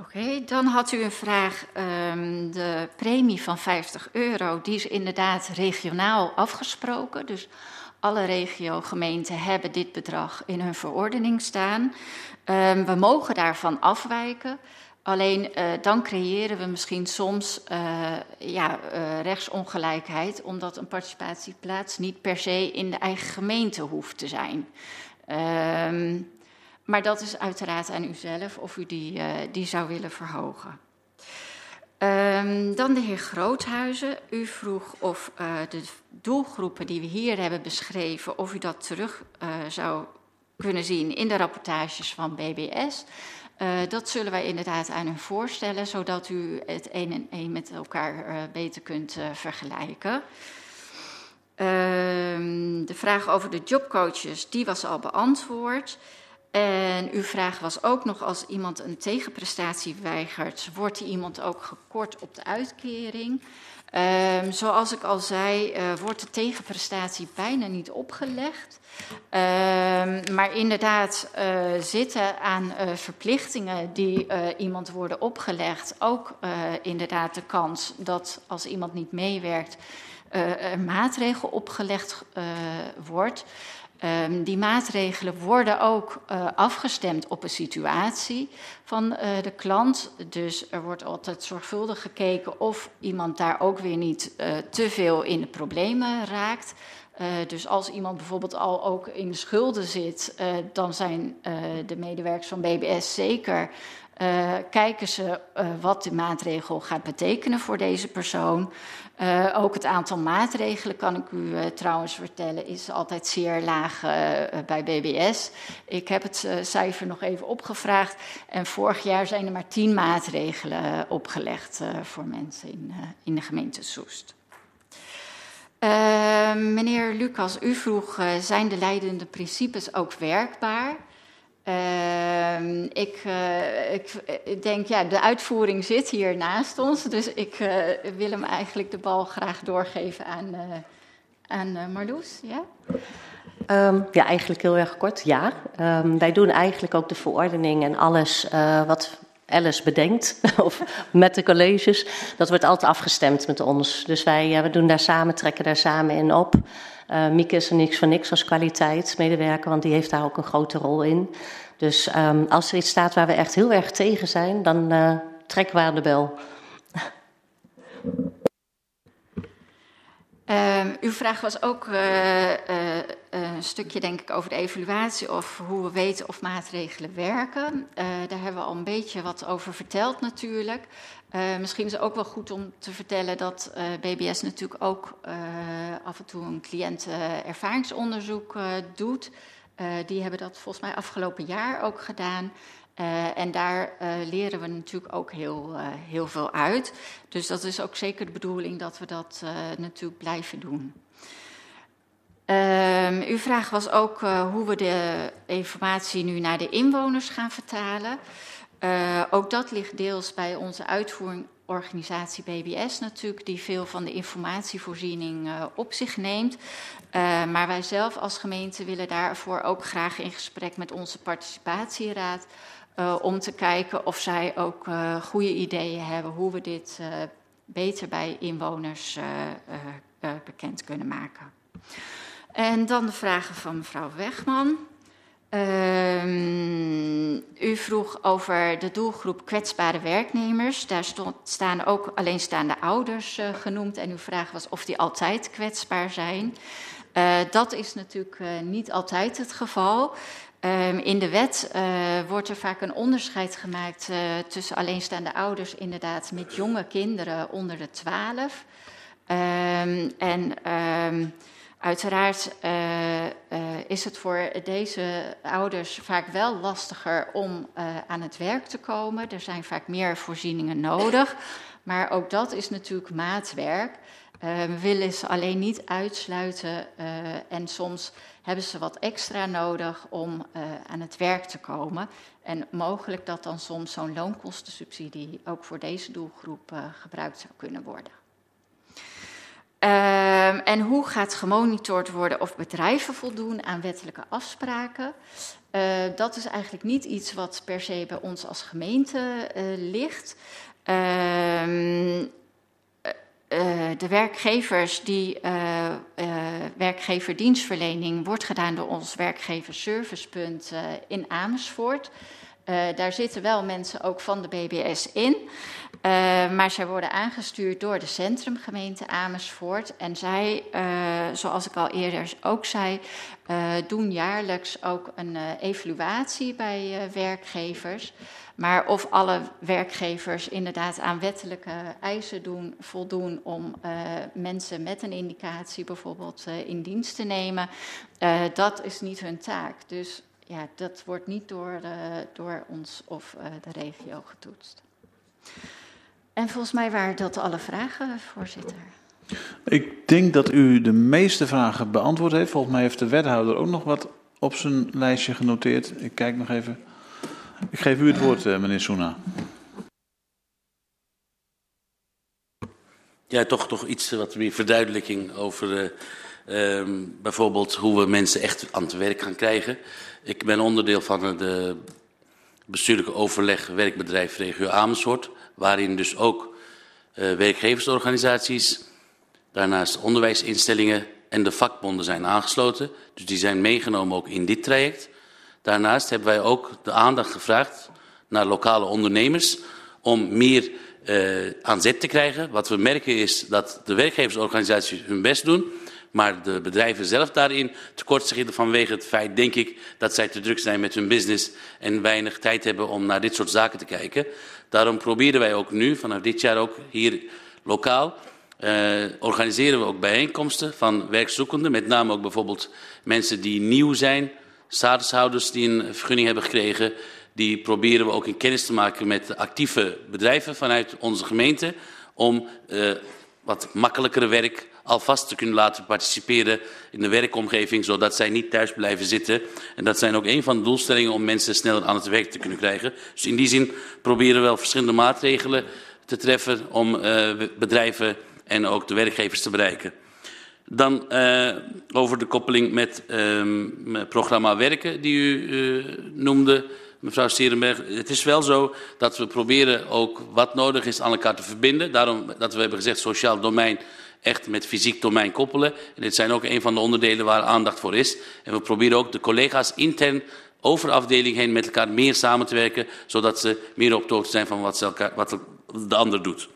Oké, dan had u een vraag. Um, de premie van 50 euro, die is inderdaad regionaal afgesproken. Dus alle regiogemeenten hebben dit bedrag in hun verordening staan. Um, we mogen daarvan afwijken. Alleen uh, dan creëren we misschien soms uh, ja, uh, rechtsongelijkheid, omdat een participatieplaats niet per se in de eigen gemeente hoeft te zijn. Um, maar dat is uiteraard aan u zelf of u die, die zou willen verhogen. Um, dan de heer Groothuizen. U vroeg of de doelgroepen die we hier hebben beschreven, of u dat terug zou kunnen zien in de rapportages van BBS. Uh, dat zullen wij inderdaad aan u voorstellen, zodat u het een en een met elkaar uh, beter kunt uh, vergelijken. Ehm, de vraag over de jobcoaches, die was al beantwoord. En uw vraag was ook nog, als iemand een tegenprestatie weigert, wordt die iemand ook gekort op de uitkering? Um, zoals ik al zei, uh, wordt de tegenprestatie bijna niet opgelegd. Um, maar inderdaad uh, zitten aan uh, verplichtingen die iemand worden opgelegd ook inderdaad de kans dat als iemand niet meewerkt, er maatregel opgelegd wordt. Um, die maatregelen worden ook uh, afgestemd op een situatie van uh, de klant. Dus er wordt altijd zorgvuldig gekeken of iemand daar ook weer niet uh, te veel in de problemen raakt. dus als iemand bijvoorbeeld al ook in de schulden zit, dan zijn de medewerkers van BBS zeker uh, kijken ze uh, wat de maatregel gaat betekenen voor deze persoon. Uh, ook het aantal maatregelen, kan ik u trouwens vertellen, is altijd zeer laag bij BBS. Ik heb het cijfer nog even opgevraagd. En vorig jaar zijn er maar tien maatregelen opgelegd voor mensen in, in de gemeente Soest. meneer Lucas, u vroeg, zijn de leidende principes ook werkbaar? Uh, ik, uh, ik, ik, denk, ja, de uitvoering zit hier naast ons, dus ik uh, wil hem eigenlijk de bal graag doorgeven aan, uh, aan Marloes. Ja? Um, ja, eigenlijk heel erg kort, ja. Um, wij doen eigenlijk ook de verordening en alles wat Alice bedenkt, of met de colleges, dat wordt altijd afgestemd met ons. Dus wij we doen daar samen, trekken daar samen in op. Mieke is er niks voor niks als kwaliteitsmedewerker, want die heeft daar ook een grote rol in. Dus um, als er iets staat waar we echt heel erg tegen zijn, dan uh, trekken we aan de bel. Uh, uw vraag was ook uh, een stukje, denk ik, over de evaluatie of hoe we weten of maatregelen werken. daar hebben we al een beetje wat over verteld, natuurlijk. Misschien is het ook wel goed om te vertellen dat BBS natuurlijk ook af en toe een cliëntenervaringsonderzoek doet. Die hebben dat volgens mij afgelopen jaar ook gedaan. en daar leren we natuurlijk ook heel, heel veel uit. Dus dat is ook zeker de bedoeling dat we dat natuurlijk blijven doen. Ehm, uw vraag was ook hoe we de informatie nu naar de inwoners gaan vertalen. Ook dat ligt deels bij onze uitvoeringorganisatie BBS natuurlijk, die veel van de informatievoorziening uh, op zich neemt. Uh, maar wij zelf als gemeente willen daarvoor ook graag in gesprek met onze participatieraad. om te kijken of zij ook goede ideeën hebben hoe we dit beter bij inwoners bekend kunnen maken. En dan de vragen van mevrouw Wegman. Um, u vroeg over de doelgroep kwetsbare werknemers. Daar staan ook alleenstaande ouders uh, genoemd. En uw vraag was of die altijd kwetsbaar zijn. Uh, dat is natuurlijk uh, niet altijd het geval. Um, in de wet wordt er vaak een onderscheid gemaakt tussen alleenstaande ouders, inderdaad, met jonge kinderen onder de 12. Um, en Uiteraard uh, uh, is het voor deze ouders vaak wel lastiger om uh, aan het werk te komen. Er zijn vaak meer voorzieningen nodig. Maar ook dat is natuurlijk maatwerk. we willen ze alleen niet uitsluiten en soms hebben ze wat extra nodig om aan het werk te komen. En mogelijk dat dan soms zo'n loonkostensubsidie ook voor deze doelgroep gebruikt zou kunnen worden. Um, en hoe gaat gemonitord worden of bedrijven voldoen aan wettelijke afspraken? Uh, dat is eigenlijk niet iets wat per se bij ons als gemeente uh, ligt. Um, uh, de werkgevers die werkgeverdienstverlening wordt gedaan door ons werkgeversservicepunt in Amersfoort. Uh, daar zitten wel mensen ook van de BBS in. Uh, maar zij worden aangestuurd door de centrumgemeente Amersfoort. En zij, uh, zoals ik al eerder ook zei, doen jaarlijks ook een evaluatie bij werkgevers. Maar of alle werkgevers inderdaad aan wettelijke eisen doen, voldoen om mensen met een indicatie bijvoorbeeld in dienst te nemen, dat is niet hun taak. Dus ja, dat wordt niet door, uh, door ons of uh, de regio getoetst. En volgens mij waren dat alle vragen, voorzitter. Ik denk dat u de meeste vragen beantwoord heeft. Volgens mij heeft de wethouder ook nog wat op zijn lijstje genoteerd. Ik kijk nog even. Ik geef u het woord, uh, meneer Soena. Ja, toch, toch iets wat meer verduidelijking over uh, um, bijvoorbeeld hoe we mensen echt aan het werk gaan krijgen. Ik ben onderdeel van de bestuurlijke overleg werkbedrijf regio Amersfoort, waarin dus ook uh, werkgeversorganisaties, daarnaast onderwijsinstellingen en de vakbonden zijn aangesloten. Dus die zijn meegenomen ook in dit traject. Daarnaast hebben wij ook de aandacht gevraagd naar lokale ondernemers om meer uh, aan zet te krijgen. Wat we merken is dat de werkgeversorganisaties hun best doen, maar de bedrijven zelf daarin tekortschieten vanwege het feit, denk ik, dat zij te druk zijn met hun business en weinig tijd hebben om naar dit soort zaken te kijken. Daarom proberen wij ook nu, vanaf dit jaar ook hier lokaal, uh, organiseren we ook bijeenkomsten van werkzoekenden, met name ook bijvoorbeeld mensen die nieuw zijn, statushouders die een vergunning hebben gekregen, die proberen we ook in kennis te maken met actieve bedrijven vanuit onze gemeente. Om uh, wat makkelijkere werk alvast te kunnen laten participeren in de werkomgeving, zodat zij niet thuis blijven zitten. En dat zijn ook een van de doelstellingen om mensen sneller aan het werk te kunnen krijgen. Dus in die zin proberen we wel verschillende maatregelen te treffen om uh, bedrijven en ook de werkgevers te bereiken. Dan uh, over de koppeling met uh, programma werken die u uh, noemde mevrouw Stierenberg. Het is wel zo dat we proberen ook wat nodig is aan elkaar te verbinden. Daarom dat we hebben gezegd sociaal domein echt met fysiek domein koppelen. En dit zijn ook een van de onderdelen waar aandacht voor is. En we proberen ook de collega's intern over afdeling heen met elkaar meer samen te werken, zodat ze meer op de hoogte zijn van wat, ze elkaar, wat de ander doet.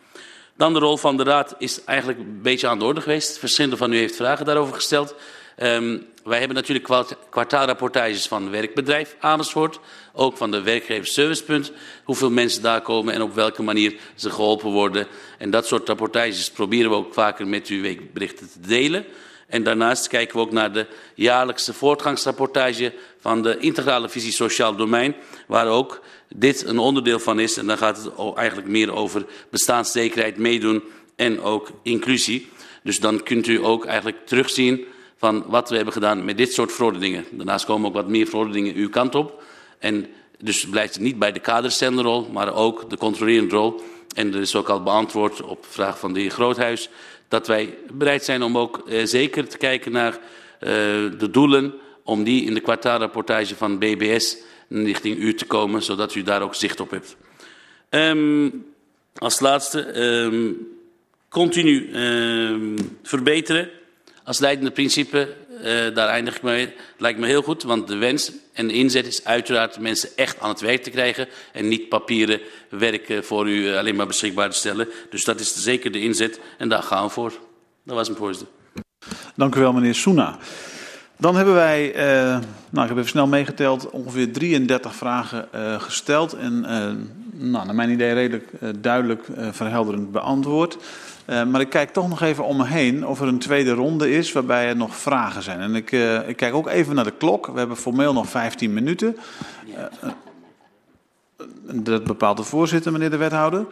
Dan de rol van de raad is eigenlijk een beetje aan de orde geweest. Verschillende van u heeft vragen daarover gesteld. Um, wij hebben natuurlijk kwartaalrapportages van werkbedrijf Amersfoort, ook van de werkgeversservicepunt, hoeveel mensen daar komen en op welke manier ze geholpen worden. En dat soort rapportages proberen we ook vaker met uw weekberichten te delen. En daarnaast kijken we ook naar de jaarlijkse voortgangsrapportage van de integrale visie sociaal domein, waar ook dit een onderdeel van is. En dan gaat het eigenlijk meer over bestaanszekerheid, meedoen en ook inclusie. Dus dan kunt u ook eigenlijk terugzien van wat we hebben gedaan met dit soort verordeningen. Daarnaast komen ook wat meer verordeningen uw kant op. En dus blijft het niet bij de kaderstellende rol, maar ook de controlerende rol. En er is ook al beantwoord op de vraag van de heer Groothuis dat wij bereid zijn om ook uh, zeker te kijken naar uh, de doelen, om die in de kwartaalrapportage van BBS richting u te komen, zodat u daar ook zicht op hebt. Um, als laatste, um, continu um, verbeteren. Als leidende principe, uh, daar eindig ik mee, lijkt me heel goed. Want de wens en de inzet is uiteraard mensen echt aan het werk te krijgen. En niet papieren werk voor u alleen maar beschikbaar te stellen. Dus dat is zeker de inzet en daar gaan we voor. Dat was mijn voorzitter. Dank u wel meneer Soena. Dan hebben wij, uh, nou ik heb even snel meegeteld, ongeveer 33 vragen gesteld. En nou, naar mijn idee redelijk duidelijk verhelderend beantwoord. Uh, maar ik kijk toch nog even om me heen of er een tweede ronde is waarbij er nog vragen zijn. En ik, uh, ik kijk ook even naar de klok. We hebben formeel nog 15 minuten. Uh, dat bepaalt de voorzitter, meneer de wethouder.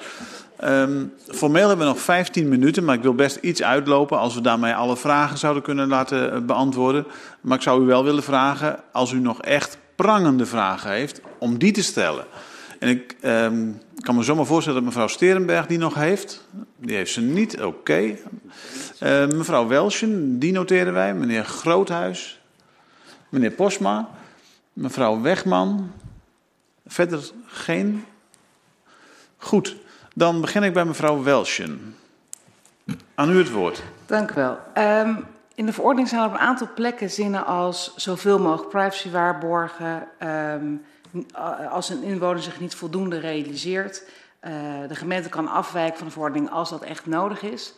Um, formeel hebben we nog 15 minuten, maar ik wil best iets uitlopen als we daarmee alle vragen zouden kunnen laten beantwoorden. Maar ik zou u wel willen vragen, als u nog echt prangende vragen heeft, om die te stellen. En ik um, kan me zomaar voorstellen dat mevrouw Sterenberg die nog heeft. Die heeft ze niet, oké. Okay. Uh, mevrouw Welschen, die noteren wij. Meneer Groothuis. Meneer Posma. Mevrouw Wegman. Verder geen. Goed, dan begin ik bij mevrouw Welschen. Aan u het woord. Dank u wel. Um, in de verordening zijn er op een aantal plekken zinnen als zoveel mogelijk privacy waarborgen. Um, als een inwoner zich niet voldoende realiseert. Uh, de gemeente kan afwijken van de verordening als dat echt nodig is.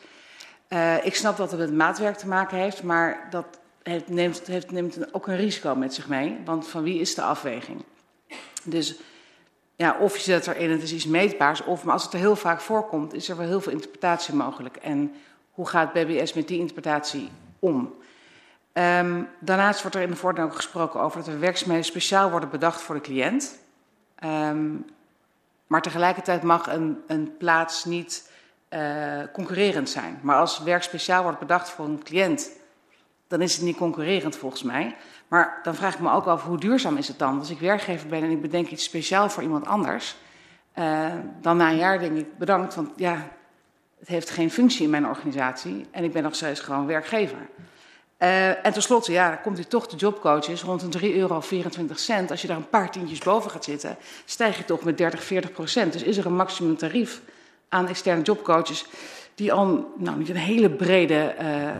Uh, ik snap dat het met maatwerk te maken heeft, maar dat heeft, neemt, heeft, neemt ook een risico met zich mee. Want van wie is de afweging? Dus ja, of je zet erin, het is iets meetbaars, of maar als het er heel vaak voorkomt, is er wel heel veel interpretatie mogelijk. En hoe gaat BBS met die interpretatie om? Um, daarnaast wordt er in de verordening ook gesproken over dat er werkzaamheden speciaal worden bedacht voor de cliënt. Um, maar tegelijkertijd mag een, een plaats niet uh, concurrerend zijn. Maar als werk speciaal wordt bedacht voor een cliënt, dan is het niet concurrerend volgens mij. Maar dan vraag ik me ook af, hoe duurzaam is het dan? Als ik werkgever ben en ik bedenk iets speciaal voor iemand anders, uh, dan na een jaar denk ik bedankt, want ja, het heeft geen functie in mijn organisatie en ik ben nog steeds gewoon werkgever. Uh, en tenslotte, ja, dan komt hij toch de jobcoaches rond een 3,24 euro. Als je daar een paar tientjes boven gaat zitten, stijg je toch met 30, 40 procent. Dus is er een maximum tarief aan externe jobcoaches die al nou, niet een hele brede uh, uh,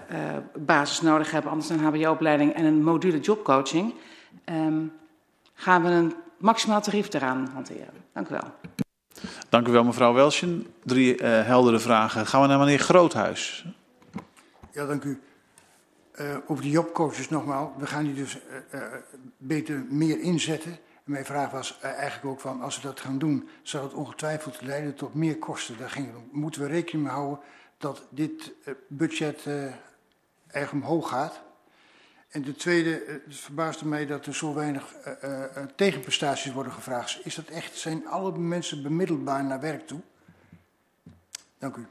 basis nodig hebben, anders een HBO-opleiding en een module jobcoaching, um, gaan we een maximaal tarief eraan hanteren. Dank u wel. Dank u wel, mevrouw Welsjen. Drie uh, heldere vragen. Gaan we naar meneer Groothuis. Ja, dank u. Uh, over de jobcoaches nogmaals. We gaan die dus uh, beter meer inzetten. En mijn vraag was eigenlijk ook van, als we dat gaan doen, zal het ongetwijfeld leiden tot meer kosten. Daar moeten we rekening mee houden dat dit budget erg omhoog gaat. En de tweede, het verbaasde mij dat er zo weinig tegenprestaties worden gevraagd. Is dat echt, zijn alle mensen bemiddelbaar naar werk toe? Dank u.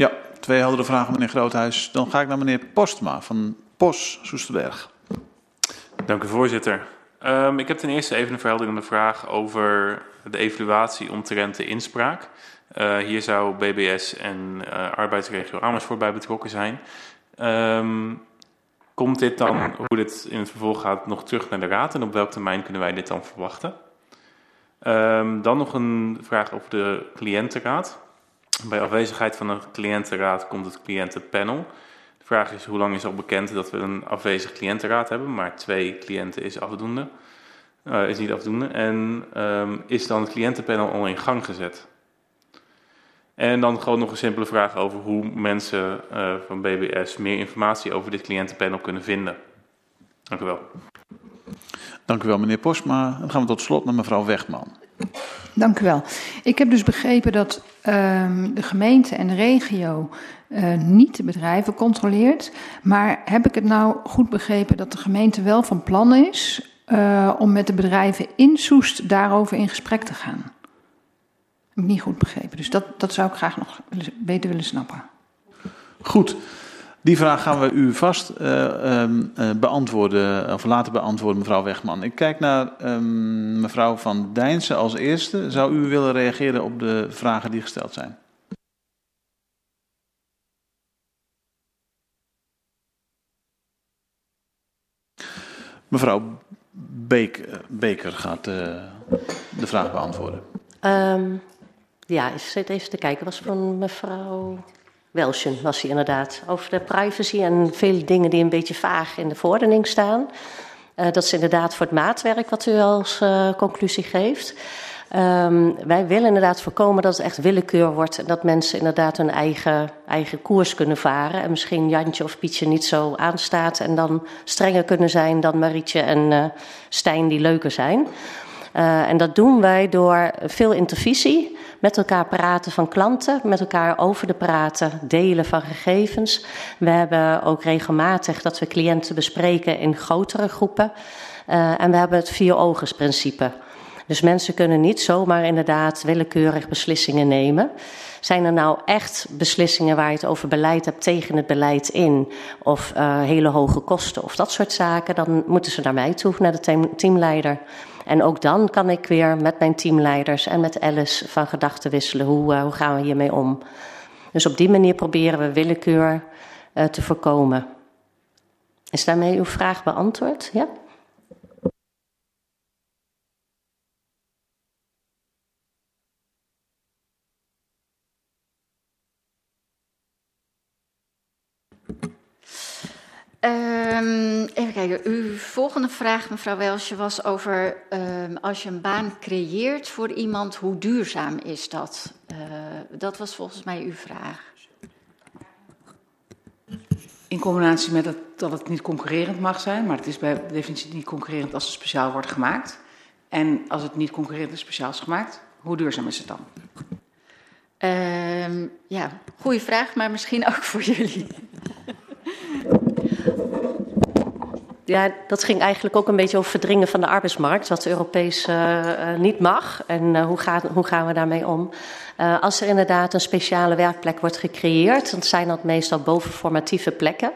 Ja, twee heldere vragen, meneer Groothuis. Dan ga ik naar meneer Postma van POS Soesterberg. Dank u, voorzitter. Um, ik heb ten eerste even een verhelderende vraag over de evaluatie omtrent de inspraak. Uh, hier zou BBS en arbeidsregio Amersfoort bij betrokken zijn. Um, Komt dit dan, hoe dit in het vervolg gaat, nog terug naar de Raad en op welk termijn kunnen wij dit dan verwachten? Um, dan nog een vraag over de cliëntenraad. Bij afwezigheid van een cliëntenraad komt het cliëntenpanel. De vraag is hoe lang is al bekend dat we een afwezig cliëntenraad hebben, maar twee cliënten is afdoende. Uh, is niet afdoende. En um, is dan het cliëntenpanel al in gang gezet? En dan gewoon nog een simpele vraag over hoe mensen uh, van BBS meer informatie over dit cliëntenpanel kunnen vinden. Dank u wel. Dank u wel, meneer Postma. Dan gaan we tot slot naar mevrouw Wegman. Dank u wel. Ik heb dus begrepen dat um, de gemeente en de regio uh, niet de bedrijven controleert. Maar heb ik het nou goed begrepen dat de gemeente wel van plan is uh, om met de bedrijven in Soest daarover in gesprek te gaan? Heb ik niet goed begrepen. Dus dat, dat zou ik graag nog beter willen snappen. Goed. Die vraag gaan we u vast uh, uh, beantwoorden, of laten beantwoorden, mevrouw Wegman. Ik kijk naar uh, mevrouw Van Dijnsen als eerste. Zou u willen reageren op de vragen die gesteld zijn? Mevrouw Beek, Beker gaat de vraag beantwoorden. Um, ja, ik zit even te kijken. was van mevrouw Welsjen, was hij inderdaad. Over de privacy en vele dingen die een beetje vaag in de verordening staan. Uh, dat is inderdaad voor het maatwerk wat u als uh, conclusie geeft. Um, wij willen inderdaad voorkomen dat het echt willekeur wordt en dat mensen inderdaad hun eigen, eigen koers kunnen varen. En misschien Jantje of Pietje niet zo aanstaat en dan strenger kunnen zijn dan Marietje en uh, Stijn die leuker zijn. En dat doen wij door veel intervisie, met elkaar praten van klanten, met elkaar over de praten, delen van gegevens. We hebben ook regelmatig dat we cliënten bespreken in grotere groepen. Uh, en we hebben het vier ogensprincipe. Dus mensen kunnen niet zomaar inderdaad willekeurig beslissingen nemen. Zijn er nou echt beslissingen waar je het over beleid hebt tegen het beleid in, of uh, hele hoge kosten of dat soort zaken, dan moeten ze naar mij toe, naar de team, teamleider. En ook dan kan ik weer met mijn teamleiders en met Alice van gedachten wisselen. Hoe, uh, hoe gaan we hiermee om? Dus op die manier proberen we willekeur uh, te voorkomen. Is daarmee uw vraag beantwoord? Ja? Um, even kijken, uw volgende vraag, mevrouw Welsje, was over um, als je een baan creëert voor iemand, hoe duurzaam is dat? Uh, dat was volgens mij uw vraag. In combinatie met het, dat het niet concurrerend mag zijn, maar het is bij definitie niet concurrerend als het speciaal wordt gemaakt. En als het niet concurrerend en speciaal is gemaakt, hoe duurzaam is het dan? Um, ja, goede vraag, maar misschien ook voor jullie. Ja, dat ging eigenlijk ook een beetje over verdringen van de arbeidsmarkt, wat Europees uh, uh, niet mag. En uh, hoe, gaat, hoe gaan we daarmee om? als er inderdaad een speciale werkplek wordt gecreëerd, dan zijn dat meestal bovenformatieve plekken.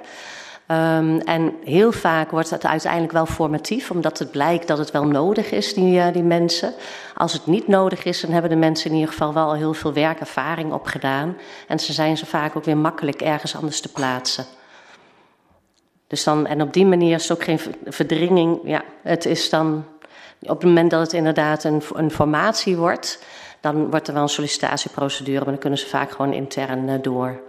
Um, en heel vaak wordt het uiteindelijk wel formatief, omdat het blijkt dat het wel nodig is, die, die mensen. Als het niet nodig is, dan hebben de mensen in ieder geval wel heel veel werkervaring opgedaan. En ze zijn ze vaak ook weer makkelijk ergens anders te plaatsen. Dus dan, en op die manier is het ook geen verdringing. Ja, het is dan op het moment dat het inderdaad een, een formatie wordt, dan wordt er wel een sollicitatieprocedure, maar dan kunnen ze vaak gewoon intern uh, door.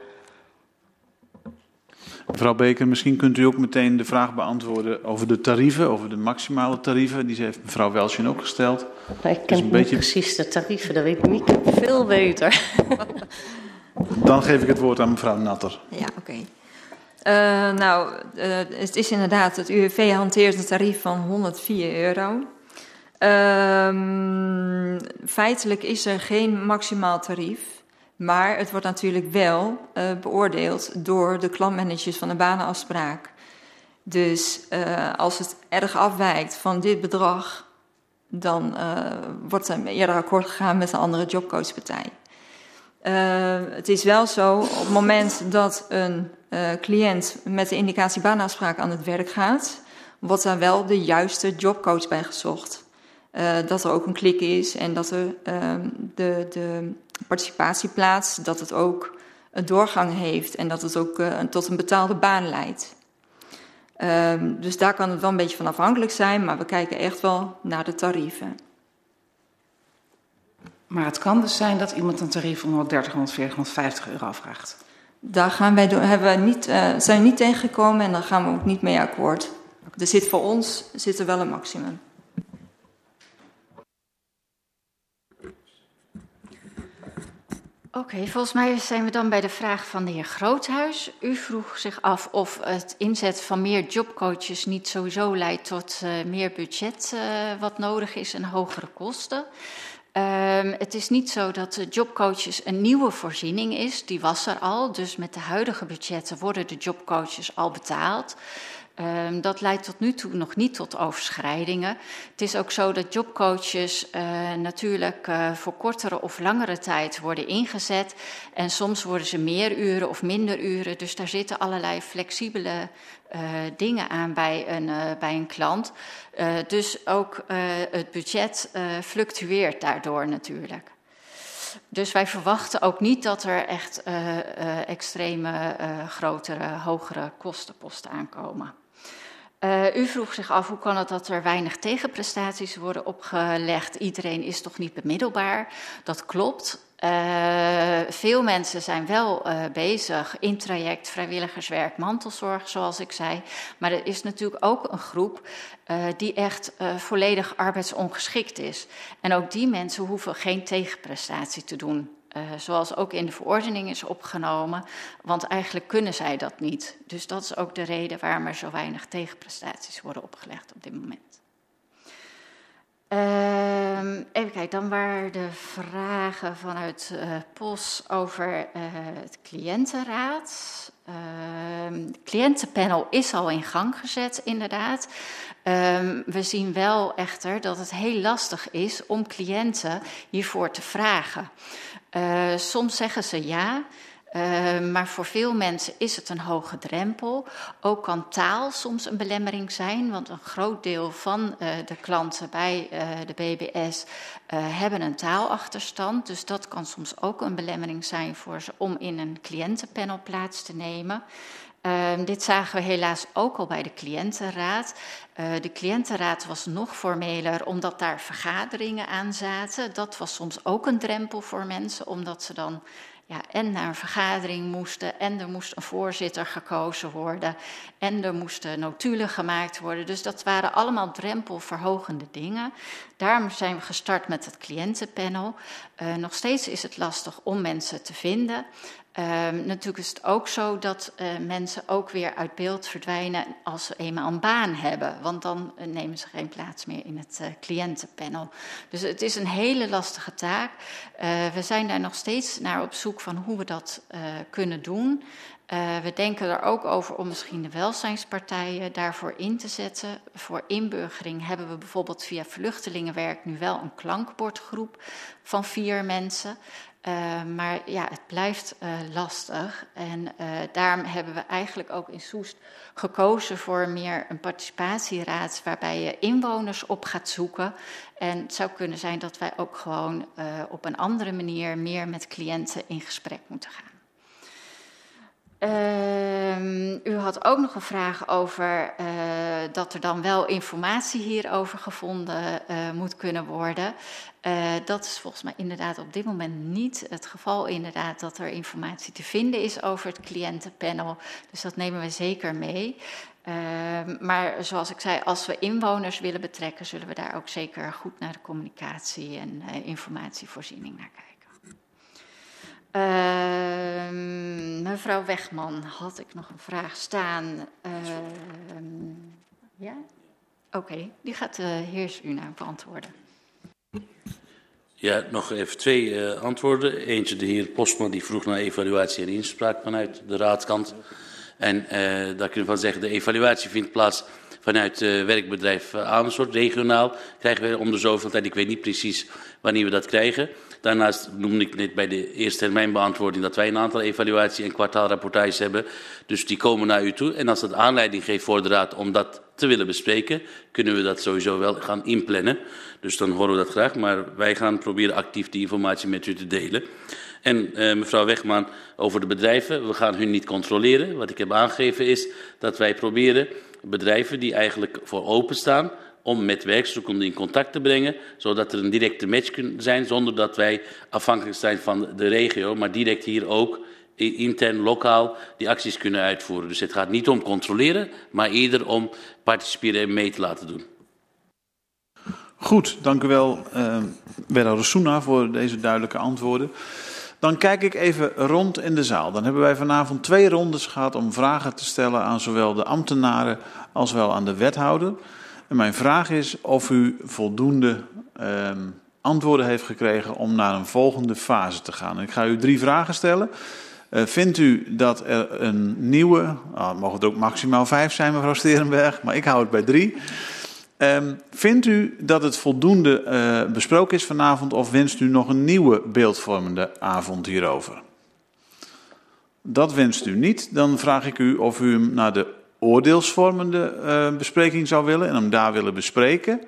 Mevrouw Beker, misschien kunt u ook meteen de vraag beantwoorden over de tarieven, over de maximale tarieven. Die heeft mevrouw Welsjen ook gesteld. Nou, ik ken niet beetje... precies de tarieven, dat weet ik niet veel beter. Dan geef ik het woord aan mevrouw Natter. Ja, oké. Okay. Uh, nou, uh, het is inderdaad, het UWV hanteert een tarief van 104 euro. Uh, feitelijk is er geen maximaal tarief. Maar het wordt natuurlijk wel uh, beoordeeld door de klantmanagers van de banenafspraak. Dus als het erg afwijkt van dit bedrag, dan wordt er eerder akkoord gegaan met een andere jobcoachpartij. Het is wel zo, op het moment dat een cliënt met de indicatie baanafspraak aan het werk gaat, wordt daar wel de juiste jobcoach bij gezocht. dat er ook een klik is en dat er ehm, de, de participatieplaats, dat het ook een doorgang heeft en dat het ook uh, tot een betaalde baan leidt. Um, dus daar kan het wel een beetje van afhankelijk zijn, maar we kijken echt wel naar de tarieven. Maar het kan dus zijn dat iemand een tarief van 130, 140, 150 euro vraagt. Daar gaan wij, hebben we niet, uh, zijn we niet tegengekomen en daar gaan we ook niet mee akkoord. Er zit voor ons zit er wel een maximum. Oké, okay, volgens mij zijn we dan bij de vraag van de heer Groothuis. U vroeg zich af of het inzet van meer jobcoaches niet sowieso leidt tot uh, meer budget uh, wat nodig is en hogere kosten. Um, het is niet zo dat de jobcoaches een nieuwe voorziening is, die was er al. Dus met de huidige budgetten worden de jobcoaches al betaald. Um, dat leidt tot nu toe nog niet tot overschrijdingen. Het is ook zo dat jobcoaches uh, natuurlijk uh, voor kortere of langere tijd worden ingezet. En soms worden ze meer uren of minder uren. Dus daar zitten allerlei flexibele uh, dingen aan bij een, bij een klant. dus ook het budget fluctueert daardoor natuurlijk. Dus wij verwachten ook niet dat er echt extreme, grotere, hogere kostenposten aankomen. Uh, u vroeg zich af hoe kan het dat er weinig tegenprestaties worden opgelegd. Iedereen is toch niet bemiddelbaar? Dat klopt. Uh, veel mensen zijn wel uh, bezig in traject vrijwilligerswerk, mantelzorg, zoals ik zei. Maar er is natuurlijk ook een groep die echt volledig arbeidsongeschikt is. En ook die mensen hoeven geen tegenprestatie te doen. Uh, zoals ook in de verordening is opgenomen, want eigenlijk kunnen zij dat niet. Dus dat is ook de reden waarom er zo weinig tegenprestaties worden opgelegd op dit moment. Uh, even kijken, dan waren de vragen vanuit uh, POS over uh, het cliëntenraad. Het cliëntenpanel is al in gang gezet, inderdaad. Um, we zien wel echter dat het heel lastig is om cliënten hiervoor te vragen. Uh, soms zeggen ze ja, uh, maar voor veel mensen is het een hoge drempel. Ook kan taal soms een belemmering zijn, want een groot deel van uh, de klanten bij de BBS hebben een taalachterstand. Dus dat kan soms ook een belemmering zijn voor ze om in een cliëntenpanel plaats te nemen. Uh, dit zagen we helaas ook al bij de cliëntenraad. Uh, de cliëntenraad was nog formeler omdat daar vergaderingen aan zaten. Dat was soms ook een drempel voor mensen, omdat ze dan ja, en naar een vergadering moesten en er moest een voorzitter gekozen worden en er moesten notulen gemaakt worden. Dus dat waren allemaal drempelverhogende dingen. Daarom zijn we gestart met het cliëntenpanel. Uh, nog steeds is het lastig om mensen te vinden. Um, natuurlijk is het ook zo dat uh, mensen ook weer uit beeld verdwijnen als ze eenmaal een baan hebben. Want dan uh, nemen ze geen plaats meer in het uh, cliëntenpanel. Dus het is een hele lastige taak. we zijn daar nog steeds naar op zoek van hoe we dat kunnen doen. We denken er ook over om misschien de welzijnspartijen daarvoor in te zetten. Voor inburgering hebben we bijvoorbeeld via vluchtelingenwerk nu wel een klankbordgroep van vier mensen. Uh, maar ja, het blijft uh, lastig. En uh, daarom hebben we eigenlijk ook in Soest gekozen voor meer een participatieraad waarbij je inwoners op gaat zoeken. En het zou kunnen zijn dat wij ook gewoon op een andere manier meer met cliënten in gesprek moeten gaan. Uh, u had ook nog een vraag over uh, dat er dan wel informatie hierover gevonden uh, moet kunnen worden. Uh, dat is volgens mij inderdaad op dit moment niet het geval, inderdaad, dat er informatie te vinden is over het cliëntenpanel. Dus dat nemen we zeker mee. maar zoals ik zei, als we inwoners willen betrekken, zullen we daar ook zeker goed naar de communicatie en informatievoorziening naar kijken. Uh, mevrouw Wegman, had ik nog een vraag staan? Uh, ja? Oké, die gaat de heer u naar beantwoorden. Ja, nog even twee uh, antwoorden. Eentje, de heer Postman, die vroeg naar evaluatie en inspraak vanuit de raadskant. En uh, daar kunnen we van zeggen, de evaluatie vindt plaats vanuit uh, werkbedrijf Amersfoort, regionaal. Krijgen we om de zoveel tijd, ik weet niet precies wanneer we dat krijgen. Daarnaast noemde ik net bij de eerste termijn beantwoording dat wij een aantal evaluatie- en kwartaalrapportages hebben. Dus die komen naar u toe. En als dat aanleiding geeft voor de Raad om dat te willen bespreken, kunnen we dat sowieso wel gaan inplannen. Dus dan horen we dat graag. Maar wij gaan proberen actief die informatie met u te delen. En uh, mevrouw Wegman over de bedrijven. We gaan hun niet controleren. Wat ik heb aangegeven is dat wij proberen bedrijven die eigenlijk voor openstaan om met werkzoekenden in contact te brengen, zodat er een directe match kan zijn, zonder dat wij afhankelijk zijn van de regio, maar direct hier ook intern, lokaal die acties kunnen uitvoeren. Dus het gaat niet om controleren, maar eerder om participeren en mee te laten doen. Goed, dank u wel, uh, wethouder Soena, voor deze duidelijke antwoorden. Dan kijk ik even rond in de zaal. Dan hebben wij vanavond twee rondes gehad om vragen te stellen aan zowel de ambtenaren als wel aan de wethouder. En mijn vraag is of u voldoende uh, antwoorden heeft gekregen om naar een volgende fase te gaan. Ik ga u drie vragen stellen. Uh, vindt u dat er een nieuwe, nou, mogen het ook maximaal vijf zijn, mevrouw Sterenberg, maar ik hou het bij drie. Um, vindt u dat het voldoende uh, besproken is vanavond of wenst u nog een nieuwe beeldvormende avond hierover? Dat wenst u niet. Dan vraag ik u of u hem naar de oordeelsvormende uh, bespreking zou willen en hem daar willen bespreken.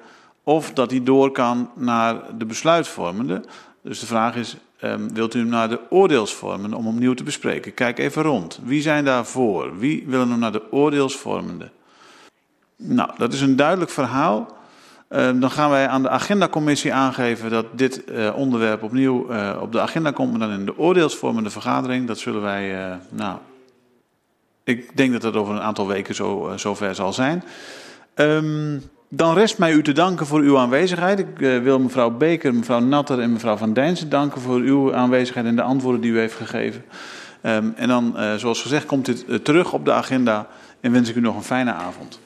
Of dat hij door kan naar de besluitvormende. Dus de vraag is, um, wilt u hem naar de oordeelsvormende om opnieuw te bespreken? Kijk even rond. Wie zijn daarvoor? Wie willen hem naar de oordeelsvormende? Nou, dat is een duidelijk verhaal. Uh, dan gaan wij aan de agendacommissie aangeven dat dit uh, onderwerp opnieuw uh, op de agenda komt, maar dan in de oordeelsvormende vergadering. Dat zullen wij, nou, ik denk dat dat over een aantal weken zo, zover zal zijn. Um, dan rest mij u te danken voor uw aanwezigheid. Ik wil mevrouw Beker, mevrouw Natter en mevrouw Van Dijnsen danken voor uw aanwezigheid en de antwoorden die u heeft gegeven. Um, en dan, zoals gezegd, komt dit terug op de agenda en wens ik u nog een fijne avond.